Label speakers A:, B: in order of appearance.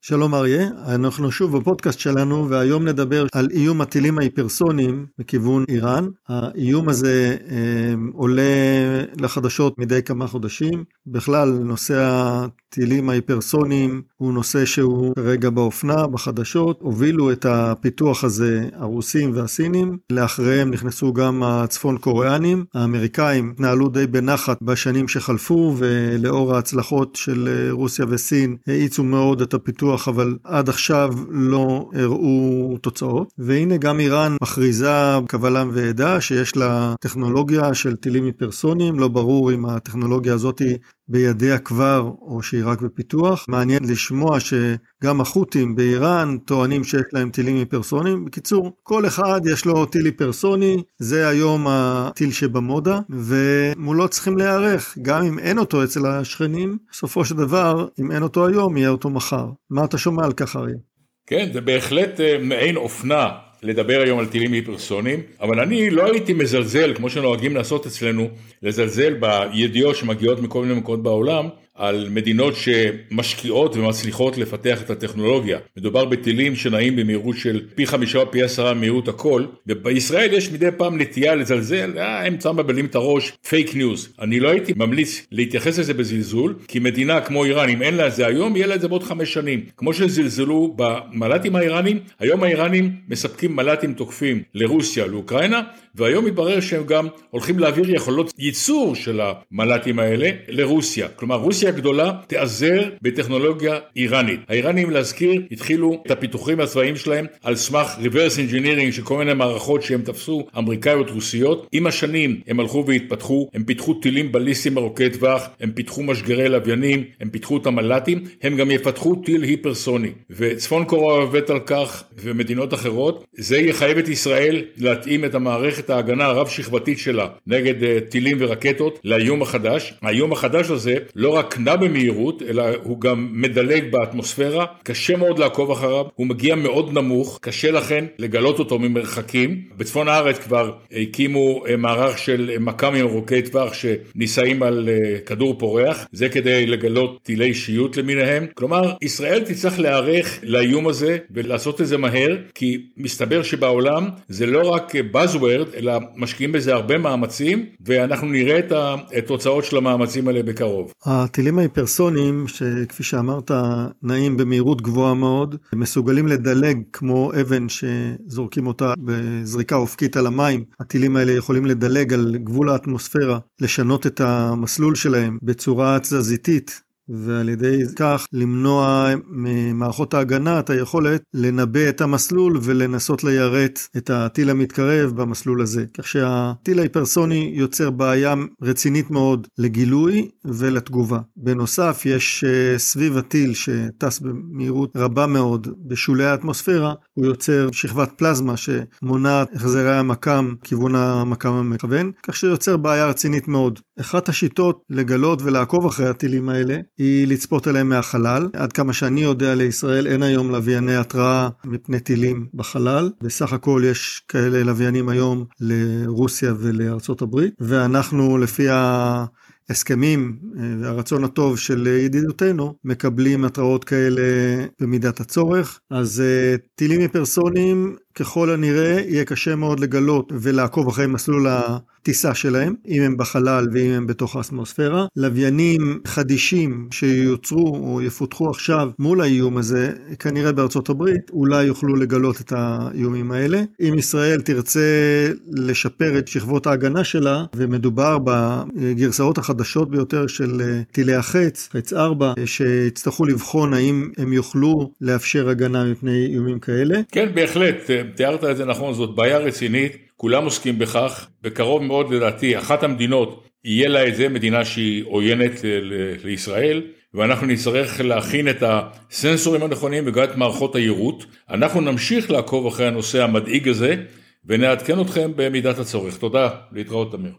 A: שלום אריה, אנחנו שוב בפודקאסט שלנו והיום נדבר על איום הטילים ההיפרסוניים מכיוון איראן. האיום הזה אה, עולה לחדשות מדי כמה חודשים. בכלל נושא הטילים ההיפרסוניים הוא נושא שהוא כרגע באופנה בחדשות. הובילו את הפיתוח הזה הרוסים והסינים, לאחריהם נכנסו גם הצפון קוריאנים. האמריקאים התנהלו די בנחת בשנים שחלפו ולאור ההצלחות של רוסיה וסין האיצו מאוד את הפיתוח. פיתוח, אבל עד עכשיו לא הראו תוצאות. והנה גם איראן מכריזה קבל עם ועדה שיש לה טכנולוגיה של טילים היפרסוניים, לא ברור אם הטכנולוגיה הזאת בידיה כבר או שהיא רק בפיתוח. מעניין לשמוע שגם החות'ים באיראן טוענים שיש להם טילים היפרסוניים. בקיצור, כל אחד יש לו טיל היפרסוני, זה היום הטיל שבמודה, ומולו צריכים להיערך, גם אם אין אותו אצל השכנים, בסופו של דבר, אם אין אותו היום, יהיה אותו מחר. מה אתה שומע על כך, אריה?
B: כן, זה בהחלט אה, מעין אופנה לדבר היום על טילים היפרסוניים, אבל אני לא הייתי מזלזל, כמו שנוהגים לעשות אצלנו, לזלזל בידיעות שמגיעות מכל מיני מקומות בעולם, על מדינות שמשקיעות ומצליחות לפתח את הטכנולוגיה. מדובר בטילים שנעים במהירות של פי חמישה או פי עשרה מהירות הקול, ובישראל יש מדי פעם נטייה לזלזל, אה, הם סתם מבלבלים את הראש, fake news. אני לא הייתי ממליץ להתייחס לזה בזלזול, כי מדינה כמו איראן, אם אין לה את זה היום, יהיה לה את זה בעוד חמש שנים. כמו שזלזלו במל"טים האיראנים, היום האיראנים מספקים מל"טים תוקפים לרוסיה, לאוקראינה, והיום מתברר שהם גם הולכים להעביר יכולות ייצור של המל"טים האלה לרוסיה. כלומר, רוסיה הגדולה תיעזר בטכנולוגיה איראנית. האיראנים להזכיר התחילו את הפיתוחים הצבאיים שלהם על סמך reverse engineering של כל מיני מערכות שהם תפסו אמריקאיות רוסיות. עם השנים הם הלכו והתפתחו, הם פיתחו טילים בליסטיים ארוכי טווח, הם פיתחו משגרי לוויינים, הם פיתחו את המל"טים, הם גם יפתחו טיל היפרסוני. וצפון קוריאה עובדת על כך ומדינות אחרות. זה יחייב את ישראל להתאים את המערכת ההגנה הרב שכבתית שלה נגד uh, טילים ורקטות לאיום החדש. האיום החדש הזה לא רק נע במהירות, אלא הוא גם מדלג באטמוספירה, קשה מאוד לעקוב אחריו, הוא מגיע מאוד נמוך, קשה לכן לגלות אותו ממרחקים. בצפון הארץ כבר הקימו אה, מערך של מכ"מים ארוכי טווח שנישאים על אה, כדור פורח, זה כדי לגלות טילי שיוט למיניהם. כלומר, ישראל תצטרך להיערך לאיום הזה ולעשות את זה מהר, כי מסתבר שבעולם זה לא רק Buzzword, אלא משקיעים בזה הרבה מאמצים, ואנחנו נראה את התוצאות של המאמצים האלה בקרוב.
A: הטילים ההיפרסוניים, שכפי שאמרת, נעים במהירות גבוהה מאוד, מסוגלים לדלג כמו אבן שזורקים אותה בזריקה אופקית על המים. הטילים האלה יכולים לדלג על גבול האטמוספירה, לשנות את המסלול שלהם בצורה תזזיתית, ועל ידי כך למנוע ממערכות ההגנה את היכולת לנבא את המסלול ולנסות ליירט את הטיל המתקרב במסלול הזה. כך שהטיל ההיפרסוני יוצר בעיה רצינית מאוד לגילוי ולתגובה. בנוסף יש אה, סביב הטיל שטס במהירות רבה מאוד בשולי האטמוספירה, הוא יוצר שכבת פלזמה שמונעת החזרי המקם כיוון המקם המכוון, כך שיוצר בעיה רצינית מאוד. אחת השיטות לגלות ולעקוב אחרי הטילים האלה היא לצפות עליהם מהחלל. עד כמה שאני יודע לישראל אין היום לווייני התראה מפני טילים בחלל. בסך הכל יש כאלה לוויינים היום לרוסיה ולארצות הברית, ואנחנו לפי ה... הסכמים אה, והרצון הטוב של ידידותינו מקבלים התראות כאלה במידת הצורך. אז אה, טילים היפרסוניים ככל הנראה יהיה קשה מאוד לגלות ולעקוב אחרי מסלול הטיסה שלהם, אם הם בחלל ואם הם בתוך האטמוספירה. לוויינים חדישים שיוצרו או יפותחו עכשיו מול האיום הזה, כנראה בארצות הברית, אולי יוכלו לגלות את האיומים האלה. אם ישראל תרצה לשפר את שכבות ההגנה שלה, ומדובר בגרסאות החדשות ביותר של טילי החץ, חץ 4, שיצטרכו לבחון האם הם יוכלו לאפשר הגנה מפני איומים כאלה.
B: כן, בהחלט. תיארת את זה נכון, זאת בעיה רצינית, כולם עוסקים בכך, בקרוב מאוד לדעתי אחת המדינות יהיה לה את זה, מדינה שהיא עוינת לישראל, ואנחנו נצטרך להכין את הסנסורים הנכונים וגם את מערכות היירוט. אנחנו נמשיך לעקוב אחרי הנושא המדאיג הזה ונעדכן אתכם במידת הצורך. תודה, להתראות תמיר.